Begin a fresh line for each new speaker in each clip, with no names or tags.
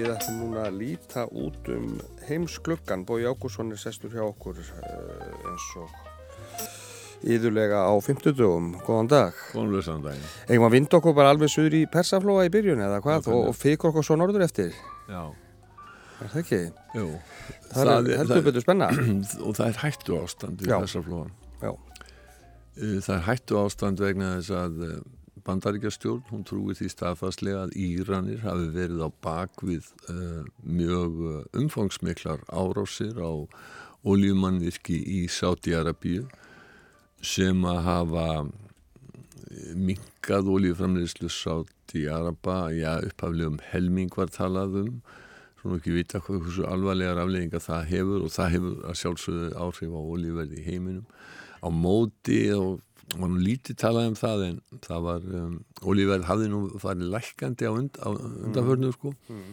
við ætlum núna að líta út um heimskluggan. Bói Ágússon er sestur hjá okkur uh, eins og íðulega á 50 dögum. Góðan dag.
Góðan lösan dag.
Eða maður vind okkur bara alveg suður í persaflóa í byrjun eða hvað og, og fyrir okkur svo norður eftir.
Já.
Er það ekki?
Jú.
Það, það er heldur betur spenna.
Og það er hættu ástand í persaflóan.
Já.
Það er hættu ástand vegna þess að bandaríkjastjórn, hún trúi því staðfastlega að Íranir hafi verið á bakvið uh, mjög umfangsmiklar árásir á oljumannvirki í Sáti-Arabíu sem að hafa minkað oljuframleyslu Sáti-Araba, já upphaflegum helming var talað um. Svona ekki vita hvað hversu alvarlegar aflegginga það hefur og það hefur að sjálfsögðu áhrif á oljuverði í heiminum á móti og var nú lítið talað um það en það var um, olíverð hafði nú farið lækandi á, und, á undanförnu sko mm.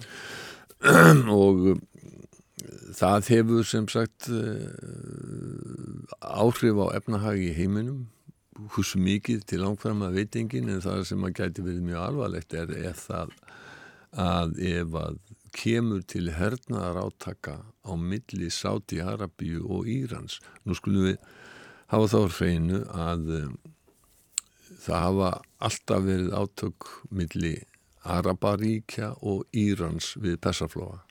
og um, það hefur sem sagt uh, áhrif á efnahagi í heiminum hversu mikið til langfram að veitingin en það sem að gæti verið mjög alvarlegt er, er það að ef að kemur til hernaðar átaka á milli Sáti, Arabíu og Írans nú skulum við hafa þá hreinu að um, það hafa alltaf verið átök milli Araparíkja og Írans við Persaflóa.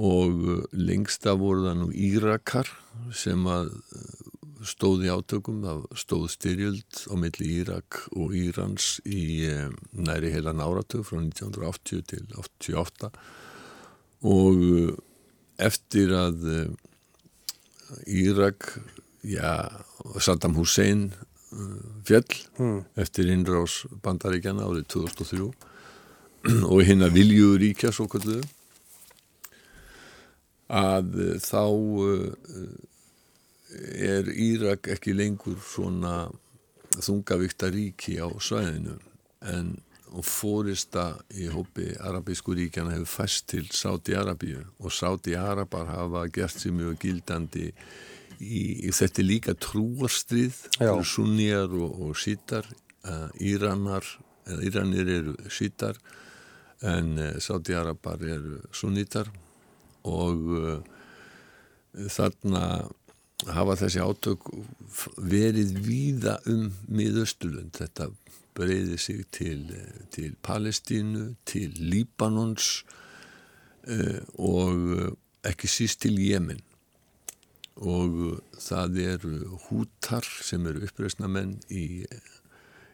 Og uh, lengsta voru það nú Írakar sem að uh, stóði átökum, það stóð styrjöld á milli Írak og Írans í næri heila náratug frá 1980 til 88 og eftir að Írak já, Saddam Hussein fjell hmm. eftir innrás bandaríkjana árið 2003 og hinn að vilju ríkja svo kalluðu að þá er Írak ekki lengur svona þungavíkta ríki á svæðinu. En fórista í hópi arabísku ríkjana hefur fæst til Sáti-Arabíu og Sáti-Arabar hafa gert sér mjög gildandi í, þetta líka trúarstrið sunniar og, og sítar uh, Íranar eða Íranir eru sítar en uh, Sáti-Arabar eru sunnitar og þarna hafa þessi átök verið víða um miðausturlund þetta breyði sig til, til Palestínu, til Líbanons og ekki síst til Jemen og það eru hútar sem eru uppreysnamenn í,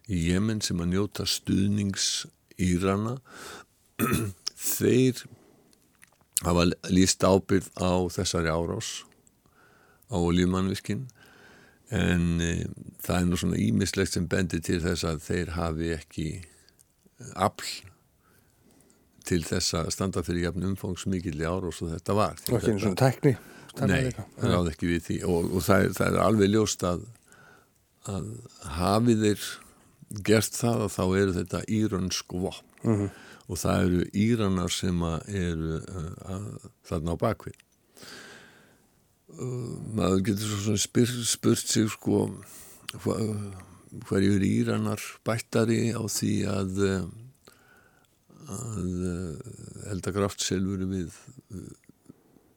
í Jemen sem að njóta stuðnings Írana þeir hafa líst ábyrð á þessari árás á oljumannviskin en e, það er nú svona ímislegt sem bendir til þess að þeir hafi ekki afl til þess að standa fyrir jafn umfangsmikið árás og þetta var.
Og ekki eins og tækni
Nei, það ráð ekki við því. Og, og það, það er alveg ljóst að, að hafið þeir gert það að þá eru þetta írönsk vopn. Mm -hmm. og það eru íranar sem eru uh, þarna á bakvið uh, maður getur svo spyr, spurt sig sko hva, hverju eru íranar bættari á því að að elda kraftselvuru við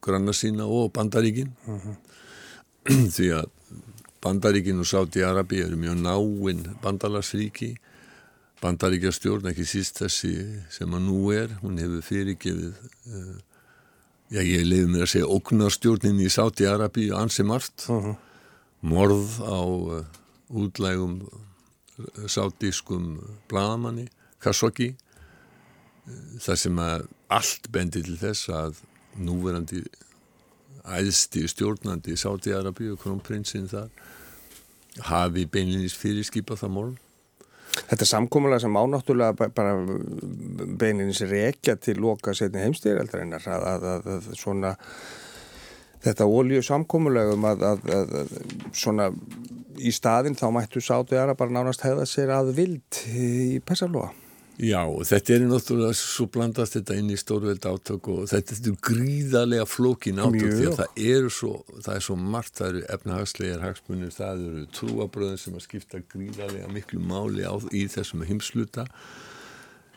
granna sína og bandaríkin uh. -huh. því að bandaríkin og Sáti-Arabi eru mjög náinn bandalagsríki bandaríkja stjórn, ekki síst þessi sem að nú er, hún hefur fyrirgefið uh, já ég leiði mér að segja ógnarstjórnin í Sáti-Arabi ansi margt uh mhm. -huh. morð á uh, útlægum sátískum bladamanni Khashoggi þar sem að allt bendi til þess að núverandi æðsti stjórnandi í Sáti-Arabíu, krónprinsinn þar hafi beinlinnist fyrirskipa það mál?
Þetta er samkómulega sem ánáttúrulega bara beinlinnins rekja til loka setni heimstýraldarinnar að, að, að, að svona þetta ólíu samkómulegum að svona í staðin þá mættu Sáti-Arabar nánast hefða sér að vild í Persaflóa
Já, þetta er náttúrulega svo blandast þetta inn í stórveld átök og þetta er gríðarlega flókin átök því að það eru svo, það er svo margt, það eru efnahagslegar hagsmunir, það eru trúabröðin sem að skipta gríðarlega miklu máli á, í þessum heimsluta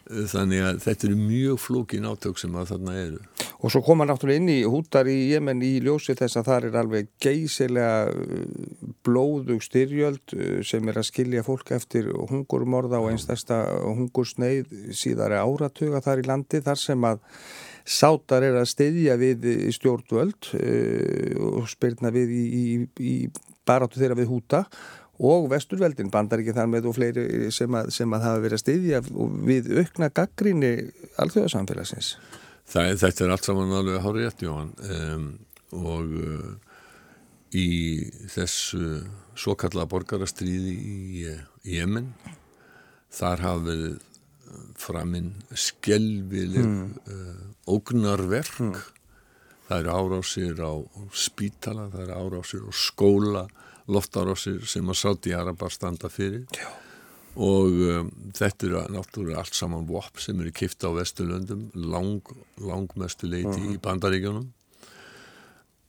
þannig að þetta eru mjög flókin átök sem að þarna eru
Og svo koma náttúrulega inn í hútar í Jemen í ljósi þess að það er alveg geysilega uh, blóðug styrjöld uh, sem er að skilja fólk eftir hungurmorða og einstasta hungursneið síðari áratuga þar í landi þar sem að sátar er að styðja við stjórnvöld uh, og spyrna við í, í, í baráttu þeirra við húta og vesturveldin bandar ekki þar með og fleiri sem að, sem að hafa verið að styðja við aukna gaggríni alþjóðarsamfélagsins.
Það, þetta er allt saman alveg hárétt Jóhann um, og uh, í þessu svo kalla borgarastríði í, í Jemen þar hafa verið framinn skelvileg mm. uh, ógnarverk mm. það eru árásir á spítala, það eru árásir á skóla, loftárásir sem að sátt í Arabar standa fyrir Já og um, þetta eru náttúrulega allt saman vop sem eru kipta á Vesturlöndum lang, langmestu leiti uh -huh. í mhm. bandaríkjónum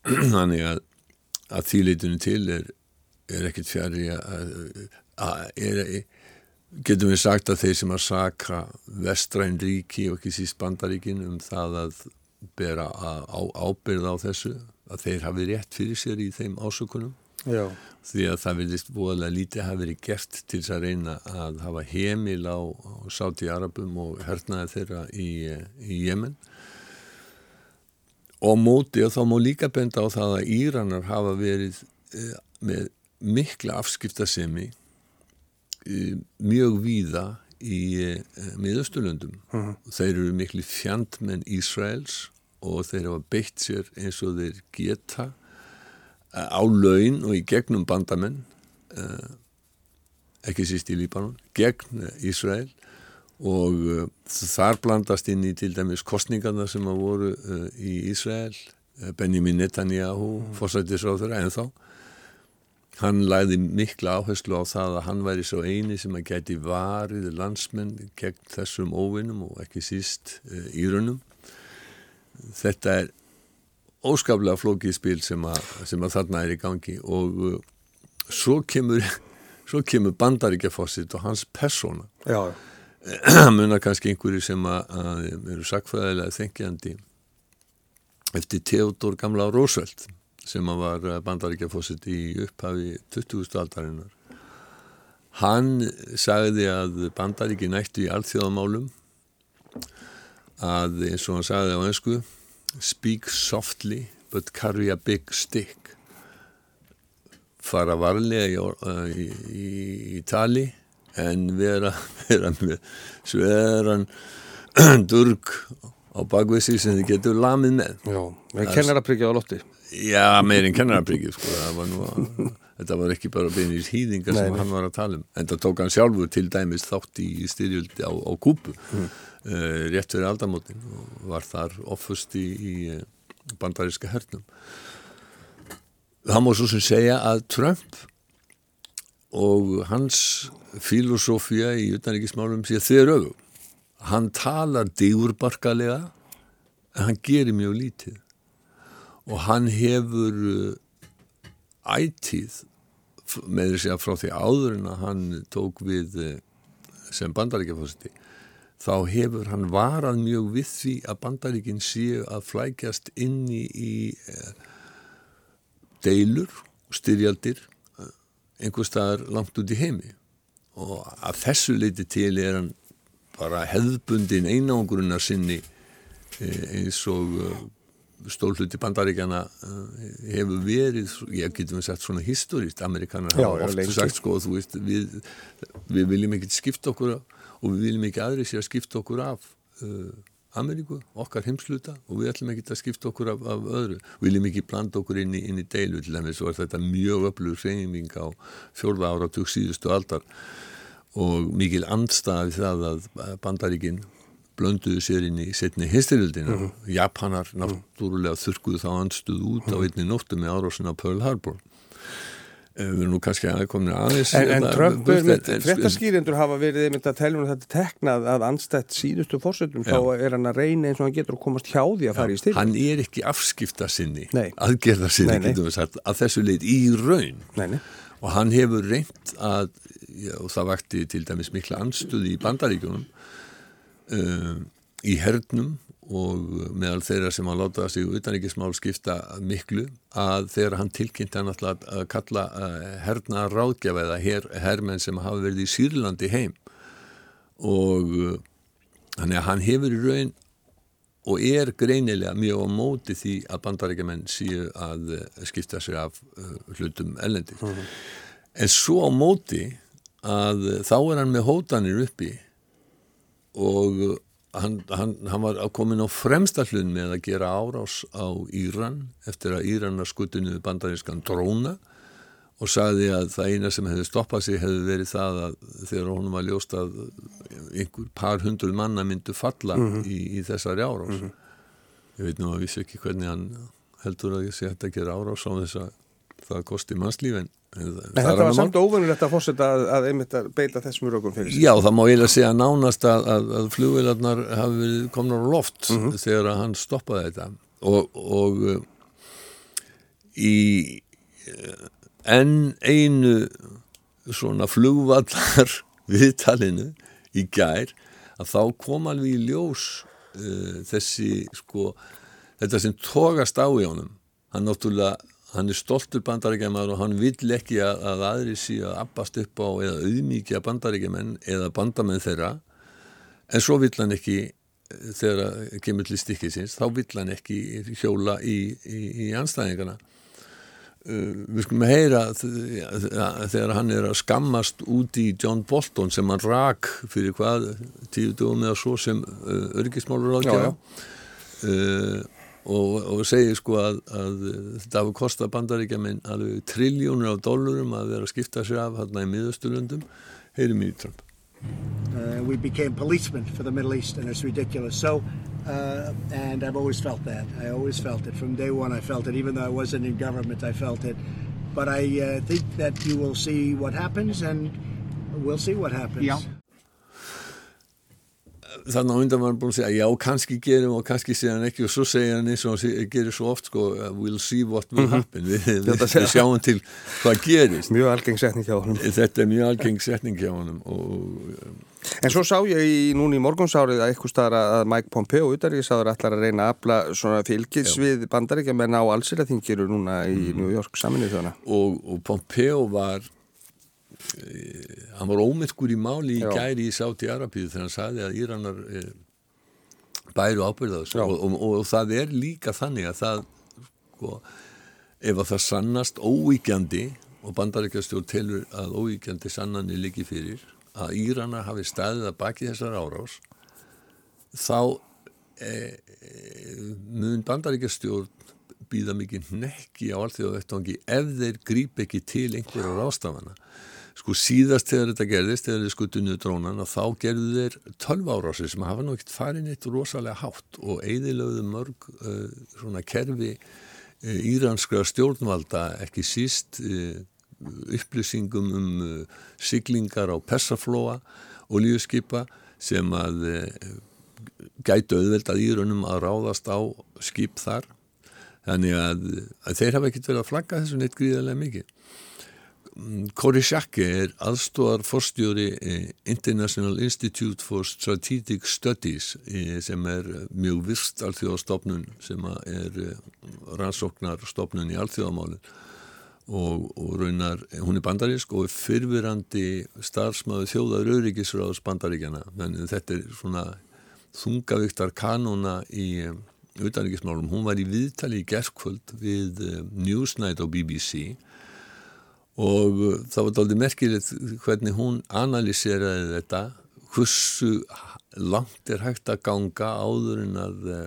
þannig að að því leitinu til er, er ekkit fjari að, er, getum við sagt að þeir sem að saka vestræn ríki og ekki síst bandaríkin um það að bera á, ábyrð á þessu að þeir hafi rétt fyrir sér í þeim ásökunum Já. því að það vilist voðalega lítið hafi verið gert til þess að reyna að hafa heimil á, á sáti Arabum og hernaði þeirra í, í Jemen og móti og þá má líka benda á það að Íranar hafa verið eh, með mikla afskiptasemi eh, mjög víða í eh, miðausturlöndum uh -huh. þeir eru miklu fjandmenn Ísraels og þeir hafa beitt sér eins og þeir geta á laun og í gegnum bandamenn uh, ekki síst í Líbanon gegn Ísrael. Og uh, þar blandast inn í til dæmis kostningarna sem að voru uh, í Ísrael Benjamin Netanyahu mm. fórsættisráður en þá. Hann læði mikla áherslu á það að hann væri svo eini sem að geti varið landsmenn gegn þessum óvinnum og ekki síst írunum þetta er óskaplega flókið spil sem að, sem að þarna er í gangi og uh, svo kemur, kemur bandaríkjafossitt og hans persóna munar kannski einhverju sem að, að eru sakfæðilega þengjandi eftir Theodor Gamla Roosevelt sem að var bandaríkjafossitt í upphafi 20. aldarinnar hann sagði að bandaríki nættu í allþjóðamálum að eins og hann sagði á önsku speak softly but carry a big stick. Fara varlega í, í, í tali en vera, vera með sveran durg á bakvisi sem þið getur lamið með.
Já, með kennarabryggja á lotti
Já, meirinn kennarabryggja sko, var nú, þetta var ekki bara beinir hýðingar sem hann var að tala um en það tók hann sjálfur til dæmis þátt í styrjöldi á, á kúpu mm. Uh, rétt fyrir aldamótin og var þar offust í, í eh, bandaríska hernum. Það má svo sem segja að Trump og hans filosófia í utanrikkismálum sé þeir öfu hann talar dígurbarkalega en hann gerir mjög lítið. Og hann hefur eh, ætíð með þess að frá því áður en að hann tók við sem bandaríkjafósiti þá hefur hann varað mjög við því að bandaríkinn séu að flækjast inni í eh, deilur og styrjaldir eh, einhver staðar langt út í heimi. Og að þessu leiti til er hann bara hefðbundin einangurinn að sinni eh, eins og stólhluti bandaríkjana hefur verið, ég getum við sagt svona historist, amerikanar hafa oft sagt sko, veist, við, við viljum ekkert skipta okkur og við viljum ekki aðri sér að skipta okkur af uh, Ameríku, okkar heimsluta og við ætlum ekki að skipta okkur af, af öðru við viljum ekki blanda okkur inn í, inn í deilu til þess að þetta mjög öflugur hreyning á fjórða ára tök síðustu aldar og mikil andstaði það að bandaríkinn blönduðu sér inn í setni histirildina. Mm -hmm. Japanar náttúrulega þurkuðu þá andstuð út á mhm. einni nóttu með árásin á Pearl Harbor við erum nú kannski aðeins aðeins
En, en Trump, fréttaskýrindur hafa verið einmitt að telja um þetta teknað að anstætt síðustu fórsöldum þá er hann að reyna eins og hann getur að komast hjá því að fara í stil
Hann er ekki afskipta sinni aðgerða sinni, getur við sagt, að þessu leit í raun.
Nei, nei.
og hann hefur reynt að já, og það vakti til dæmis mikla anstuði í bandaríkunum uh, í hernum og meðal þeirra sem að láta sig utanrikismál skipta miklu að þegar hann tilkynnti hann alltaf að kalla uh, herna ráðgjafa eða her, hermenn sem hafa verið í Sýrlandi heim og að hann hefur í raun og er greinilega mjög á móti því að bandarækjumenn síu að uh, skipta sig af hlutum ellendi. Mm -hmm. En svo á móti að þá er hann með hótanir uppi og hann, hann, hann var komin á fremsta hlun með að gera árás á Íran eftir að Íranar skutinu bandarískan dróna og sagði að það eina sem hefði stoppað sig hefði verið það að þegar honum var ljóst að einhver par hundru manna myndu falla mm -hmm. í, í þessari árás mm -hmm. ég veit nú að vissi ekki hvernig hann heldur að ég sé hægt að gera árás á þess að það kosti mannslífin
En þetta var samt óvunulegt að fórseta að, að einmitt að beita þessum rökum fyrir sig.
Já, það má eiginlega segja nánast að, að, að flugvilarnar hafi verið komna á loft mm -hmm. þegar hann stoppaði þetta og, og uh, í uh, enn einu svona flugvallar viðtalinu í gær að þá kom alveg í ljós uh, þessi sko þetta sem tókast á í honum hann náttúrulega hann er stoltur bandaríkjamaður og hann vill ekki að, að aðri sí að abbast upp á eða auðmíkja bandaríkjamenn eða bandamenn þeirra. En svo vill hann ekki þegar kemur til stikkisins þá vill hann ekki hjóla í, í, í anstæðingana uh, við skulum heyra þegar hann er að skammast út í John Bolton sem hann rak fyrir hvað tíu dögum eða svo sem uh, örgismálur ákjá uh, og, og segir sko að, að þetta hafi kostað bandaríkjamin alveg triljónur af dólarum að vera að skipta sér af hérna í miðasturlundum heyrim í Trump.
Uh, we became policemen for the Middle East and it's ridiculous. So uh, and I've always felt that. I always felt it. From day one I felt it. Even though I wasn't in government I felt it. But I uh, think that you will see what happens and we'll see what happens.
Já
þannig að undan var hann búin að segja já, kannski gerum og kannski segja hann ekki og svo segja hann eins og hann gerir svo oft sko, we'll see what will mhm. happen við, við, við sjáum til hvað gerist
mjög algeng setning hjá hann
þetta er mjög algeng setning hjá hann og,
en svo sá ég í, núni í morgunsárið að eitthvað staðar að Mike Pompeo utarriðsáður ætlar að reyna að afla svona fylgis já. við bandaríkja menn á allsýraþingiru núna í mm. New York saminnið þjóna
og, og Pompeo var hann var ómyrkur í máli í gæri í Sáti Arabíu þegar hann sagði að Íranar e, bæru ábyrðaðs og, og, og, og það er líka þannig að það sko, ef að það sannast óvíkjandi og bandaríkjastjórn telur að óvíkjandi sannanir liggi fyrir að Íranar hafi staðið að baki þessar árás þá e, e, mun bandaríkjastjórn býða mikið nekki á allt því að þetta ef þeir grýp ekki til einhverjar ástafana sko síðast þegar þetta gerðist, þegar þið skutunuðu drónan og þá gerðu þeir 12 árásir sem hafa nú ekkert farin eitt rosalega hátt og eigðilögðu mörg uh, svona kerfi uh, íranskra stjórnvalda ekki síst uh, upplýsingum um siglingar á Persaflóa og lífskipa sem að gætu auðveld að írunum að ráðast á skip þar. Þannig að, að þeir hafa ekkert verið að flagga þessu neitt gríðarlega mikið Kori Sjakke er aðstóðar forstjóri eh, International Institute for Strategic Studies eh, sem er mjög virst alþjóðastofnun sem er eh, rannsóknarstofnun í alþjóðamálinn og, og raunar, hún er bandarísk og er fyrfirandi starfsmaður þjóðar öryggisráðs bandaríkjana þannig að þetta er svona þungavíktar kanóna í utanríkismálum. Hún var í viðtali í gerðkvöld við Newsnight á BBC og og uh, það var doldið merkilegt hvernig hún analýseraði þetta hversu langt er hægt að ganga áður en að uh,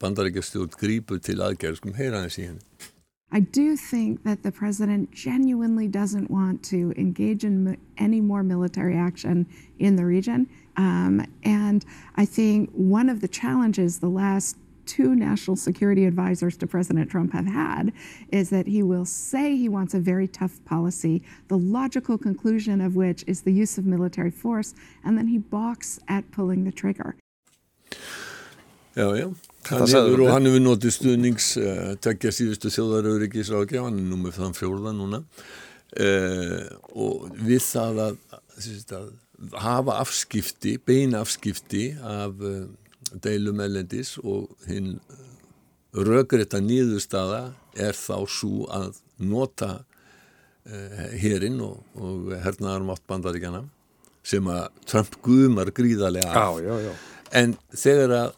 bandarækjastjórn grípur til aðgerð skum heyra þessi henni
I do think that the president genuinely doesn't want to engage in any more military action in the region. Um, and I think one of the challenges the last two national security advisors to President Trump have had is that he will say he wants a very tough policy, the logical conclusion of which is the use of military force, and then he balks at pulling the trigger.
Já, já. Hann hefur, og hann hefur notið stuðnings uh, tekja síðustu þjóðarauðrikis ákja, hann er númið þann fjórða núna uh, og við það að, að hafa afskipti, beina afskipti af uh, deilum ellendis og hinn röggreita nýðustada er þá svo að nota hérinn og, og hernaðarmátt bandaríkjana sem að Trump guðmar gríðarlega
af. Já, já, já.
En þegar að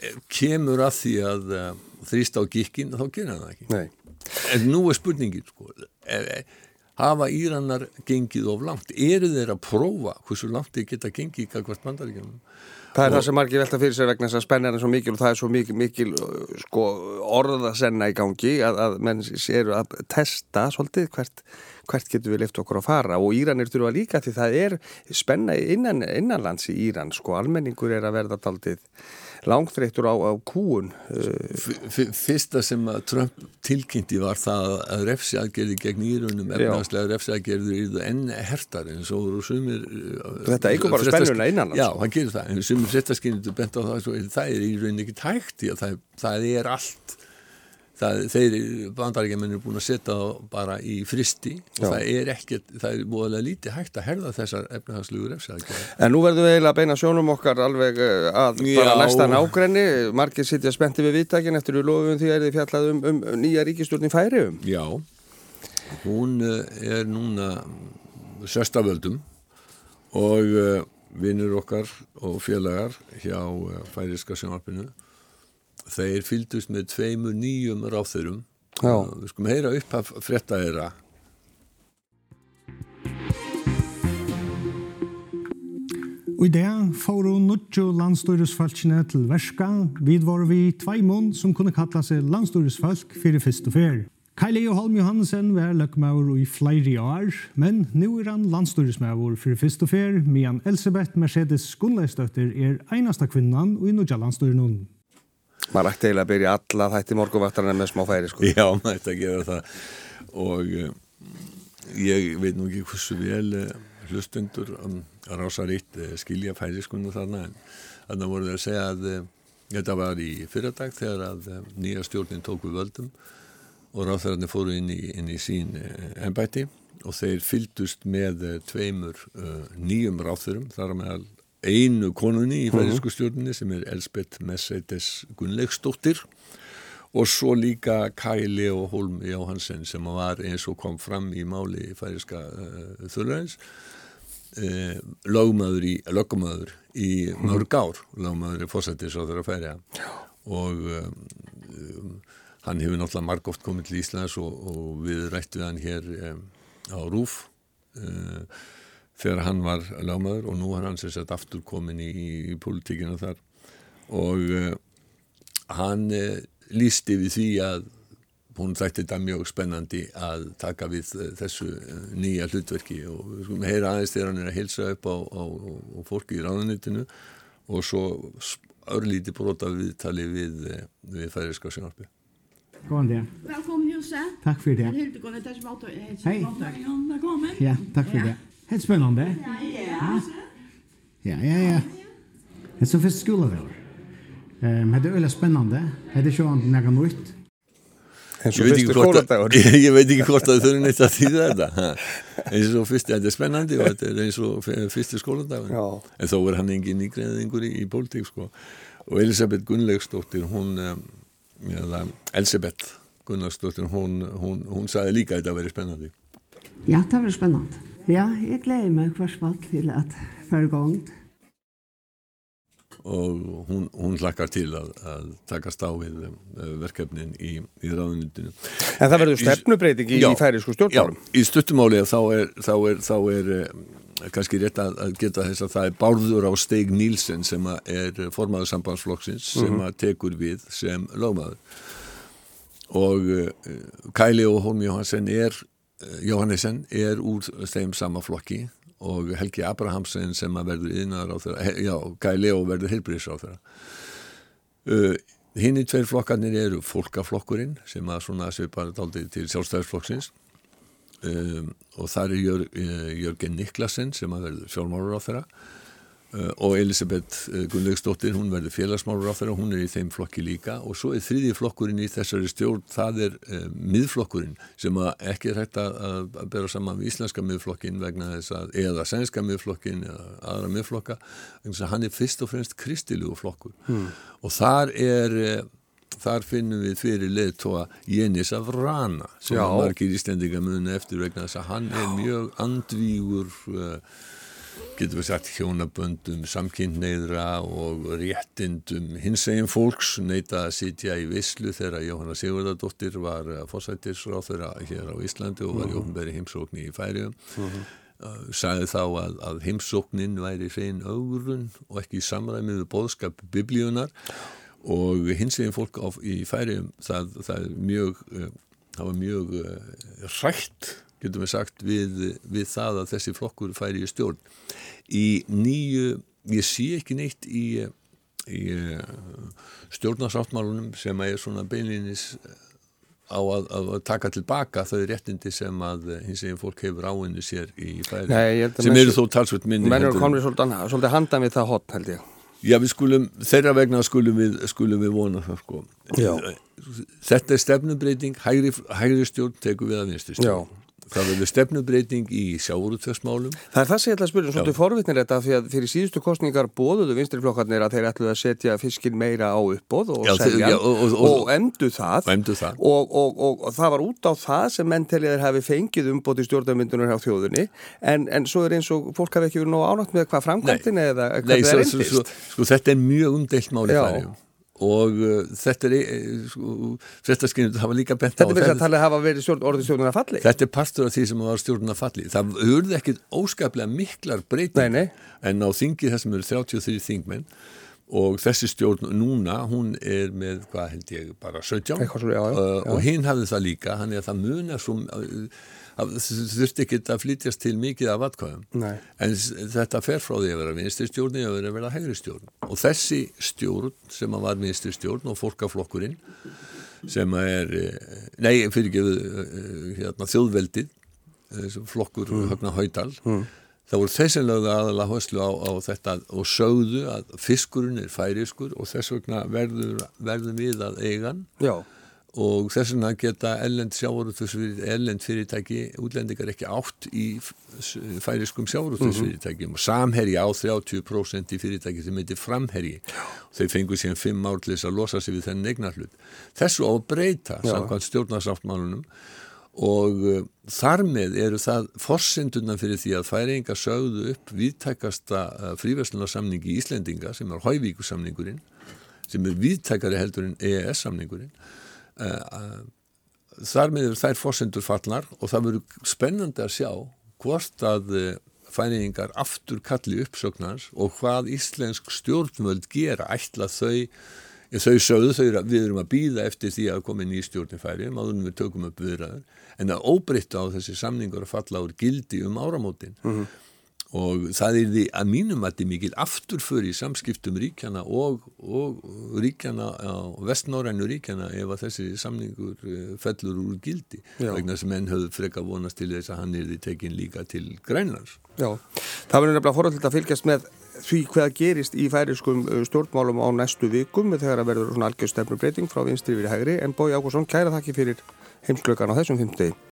eh, kemur að því að uh, þrýst á gikkin, þá gerir hann það ekki.
Nei.
En nú er spurningin, sko, hafa Íranar gengið of langt? Eru þeir að prófa hversu langt þeir geta gengið kakvart bandaríkjum?
Það er það sem margir velta fyrir sér vegna þess að spennan er svo mikil og það er svo mikil, mikil uh, sko, orðasenna í gangi að, að menn séu að testa svolítið hvert, hvert getur við lift okkur að fara og Íranir þurfa líka því það er spenna innan, innanlands í Íran sko, almenningur er að verða taldið langþreyttur á, á kúun
Fyrsta sem að Trump tilkynnti var það að refsiaðgerði gegn Írunum efnagslega refsiaðgerður í það enn hertar en svo eru sumir
uh, Þetta eigur bara spennuna innan
Já, hann gerir það, en sumir fréttaskynnindu bent á það svo, það er í rauninni ekki tækt í að það, það er allt það, þeir bandaríkjumennir er búin að setja það bara í fristi og Já. það er ekkert, það er búinlega lítið hægt að herða þessar efnahagslegu refsækja.
En nú verðum við eiginlega að beina sjónum okkar alveg eh, að Já. bara næsta nákrenni, margir sittja spenti við viðtækin eftir við lofum því að þið fjallað um, um nýja ríkistjórn í færium.
Já, hún eh, er núna sérstaföldum og eh, vinnur okkar og félagar hjá færiska sjónarpinu Þeir fyldust með tveimur nýjum ráþurum. Ja. Vi skum heyra upp af fretta þeirra.
Og i det får hun nudjo landstøyresfalkene til verska, vid var vi tveimån som kunne kalla seg landstøyresfalk fyrir fyrst og fyr. Kaili og Holm Johansen var løkmaur i flere år, men nu er han landstøyresmaur fyrir fyrst og fyr, medan Elisabeth Mercedes Gunnleistøtter er einasta kvinnan og i nødja landstøyrenon.
Maður ætti eiginlega að byrja alla þætti morgunvaktarinn með smá færi sko.
Já, maður ætti að gera það og uh, ég veit nú ekki hversu vel uh, hlustundur um, rása ritt uh, skilja færi skundu þarna en þannig voru þeir að segja að þetta var í fyrradag þegar að nýja stjórnin tók við völdum og ráþararnir fóru inn í, inn í sín ennbæti og þeir fyldust með tveimur nýjum ráþurum þar meðal einu konunni í færiðsku stjórnini sem er Elsbeth Mercedes Gunnlaugsdóttir og svo líka Kai Leo Holm Jóhansen sem var eins og kom fram í máli í færiðska uh, eh, þurraðins uh, eh, lögmaður í, lögmaður í mörg ár lögmaður í fósættis á þeirra færiða og um, hann hefur náttúrulega margóft komið til Íslands og, og við rættum hann hér um, á Rúf og uh, þegar hann var lámaður og nú har hann sér sett aftur komin í, í, í politíkina þar og uh, hann uh, lísti við því að hún þætti þetta mjög spennandi að taka við uh, þessu nýja hlutverki og við skulum heyra aðeins þegar hann er að hilsa upp á, á, á fólki í ráðunitinu og svo örlíti brota viðtali við, við færiska sjónarpi
Góðan dag.
Velkommen Jose.
Takk fyrir det.
Hei.
Hei. Ja, takk fyrir det. Helt spennende. Ja, ja, ja. ja. Det er så først skole det var. Um, det er veldig spennende. Det ikke annet enn jeg nytt.
Ég veit,
hvort, ég veit ekki hvort að þau þurfum neitt að þýða þetta eins og fyrst, þetta er spennandi og þetta er eins og fyrsti skólandagun en þó er hann engin nýgreðingur í, í pólitík sko. og Elisabeth Gunnlaugsdóttir hún, eða Elisabeth Gunnlaugsdóttir hún, hún, hún sagði líka að þetta veri spennandi
Já, það veri spennandi Ja, jeg gleder meg hver fall til at føre gang.
Og hún, hún hlakkar til að, að takast á við uh, verkefnin í, í ráðunitinu.
En það verður stefnubreiting í, í færisku stjórnmálum?
Já, í stuttumáli þá er, þá er, þá er uh, kannski rétt að, að geta þess að það er Bárður á Steig Nílsen sem er formaður sambandsflokksins sem mm -hmm. að tekur við sem lögmaður. Og uh, Kæli og Holm Jóhansen er Eh, Jóhannesson er úr þeim sama flokki og Helgi Abrahamsen sem að verður innar á þeirra, já, Guy Leo verður heilbríðs á þeirra. Uh, Hinn í tveir flokkarnir eru fólkaflokkurinn sem að svona svipar daldið til sjálfstæðisflokksins um, og það er Jör, Jörgen Niklasen sem að verður sjálfmárur á þeirra. Uh, og Elisabeth uh, Gunnlaugsdóttir, hún verður félagsmálur á þeirra, hún er í þeim flokki líka og svo er þriði flokkurinn í þessari stjórn, það er uh, miðflokkurinn sem ekki er hægt að, að bera saman við íslenska miðflokkin vegna þess að, eða sænska miðflokkin eða aðra miðflokka, þess að hann er fyrst og fremst kristilugu flokkur hmm. og þar er þar finnum við fyrir leðtóa Jenis af Rana sem Já. margir ístendinga muni eftir vegna þess að hann er mjög andvígur uh, getur við sagt hjónaböndum samkynneidra og réttindum hins eginn fólks neyta að sitja í Visslu þegar Jóhanna Sigurdardóttir var fósættisráð þeirra hér á Íslandi og var í ofnbæri heimsókn í Færium uh -huh. uh, sagði þá að, að heimsóknin væri hrein augrun og ekki samræmið við bóðskap biblíunar og hins veginn fólk á, í færium það, það er mjög uh, það var mjög rætt getum við sagt við, við það að þessi flokkur færi í stjórn í nýju, ég sé ekki neitt í, í uh, stjórnarsáttmálunum sem er svona beinlinis á að, að taka tilbaka þau réttindi sem að hins veginn fólk hefur áinni sér í færi sem eru þó talsveit minni
menn eru komið svolítið, handan við það hot held ég
Já, við skulum, þeirra vegna skulum við, skulum við vona það sko. Þetta er stefnumbreyting, hægri, hægri stjórn tekur við að vinstu stjórn. Já. Það verður stefnubreiting í sjáurútvöksmálum.
Það er það sem ég ætla að spyrja, svolítið forvittnir þetta því að fyrir síðustu kostningar bóðuðu vinstriflokkarnir að þeir ætluði að setja fiskin meira á uppbóð og já, selja já, og, og, og, og emdu það,
það.
og það var út á það sem mennteliðir hafi fengið umbót í stjórnarmyndunar á þjóðunni en, en svo er eins og fólk hafi ekki verið nóg ánátt með hvað framkvæmtin eða hvað það er
endist. Sko þetta er mjög umdelt máli og uh, þetta er uh, sko, það var líka bent
á Þetta er verið að hafa verið stjórn,
Þetta er partur af því sem var stjórnuna falli. Það hurði ekkit óskaplega miklar breyting en á þingi þessum eru 33 þingmenn og þessi stjórn núna, hún er með hvað held ég, bara 17
Eitthvað, já, já, já.
Uh, og hinn hafði það líka, hann er að það munar svo þurfti ekki að flytjast til mikið af atkvæðum. En þetta fer frá því að vera vinstri að vera vera hægri stjórn og þessi stjórn sem að var vinstri stjórn og fólkaflokkurinn sem er eh, nei, fyrir ekki eh, hérna, þjóðveldið eh, flokkur mm. högna haudal mm. það voru þessi lögða aðalega höslu á, á þetta og sögðu að fiskurinn er færiskur og þess vegna verður, verður við að eigan
já
og þess vegna geta ellend sjávarútvegsfyrirtæki, ellend fyrirtæki útlendingar ekki átt í færiskum sjávarútvegsfyrirtækjum mm -hmm. og samherji á 30% í fyrirtæki sem heitir framherji þeir fengur síðan 5 ár til þess að losa sig við þennan eignarhlut. Þessu á að breyta samkvæmt stjórnarsáttmálunum og uh, þar með eru það forsendunan fyrir því að færinga sögðu upp viðtækasta uh, fríverslunarsamningi í Íslendinga sem er Hauvíkusamningurinn sem er viðtækari heldur en EES-samningurinn Eh, þar með þær fórsendur fallar og það verður spennandi að sjá hvort að eh, fæningar aftur kalli uppsöknars og hvað íslensk stjórnvöld gera. Ætla þau þau sögðu þau að við erum að býða eftir því að koma inn í stjórnifæri maður við tökum upp viðræður. En að óbreytta á þessi samningur að falla úr gildi um áramótin. Mm -hmm og það er því að mínum að þetta er mikil afturför í samskiptum ríkjana og, og ríkjana vestnórænu ríkjana ef að þessi samningur eh, fellur úr gildi. Já. vegna sem enn höfðu freka vonast til þess að hann er því tekin líka til grænlands
Já, það verður nefnilega forhaldilegt að fylgjast með því hvað gerist í færiskum eh, stjórnmálum á næstu vikum þegar að verður svona algjör stefnubreiting frá vinstri við hægri. En Bói Ágúrsson, kæra þakki fyrir heimsklökan á þessum fymtegi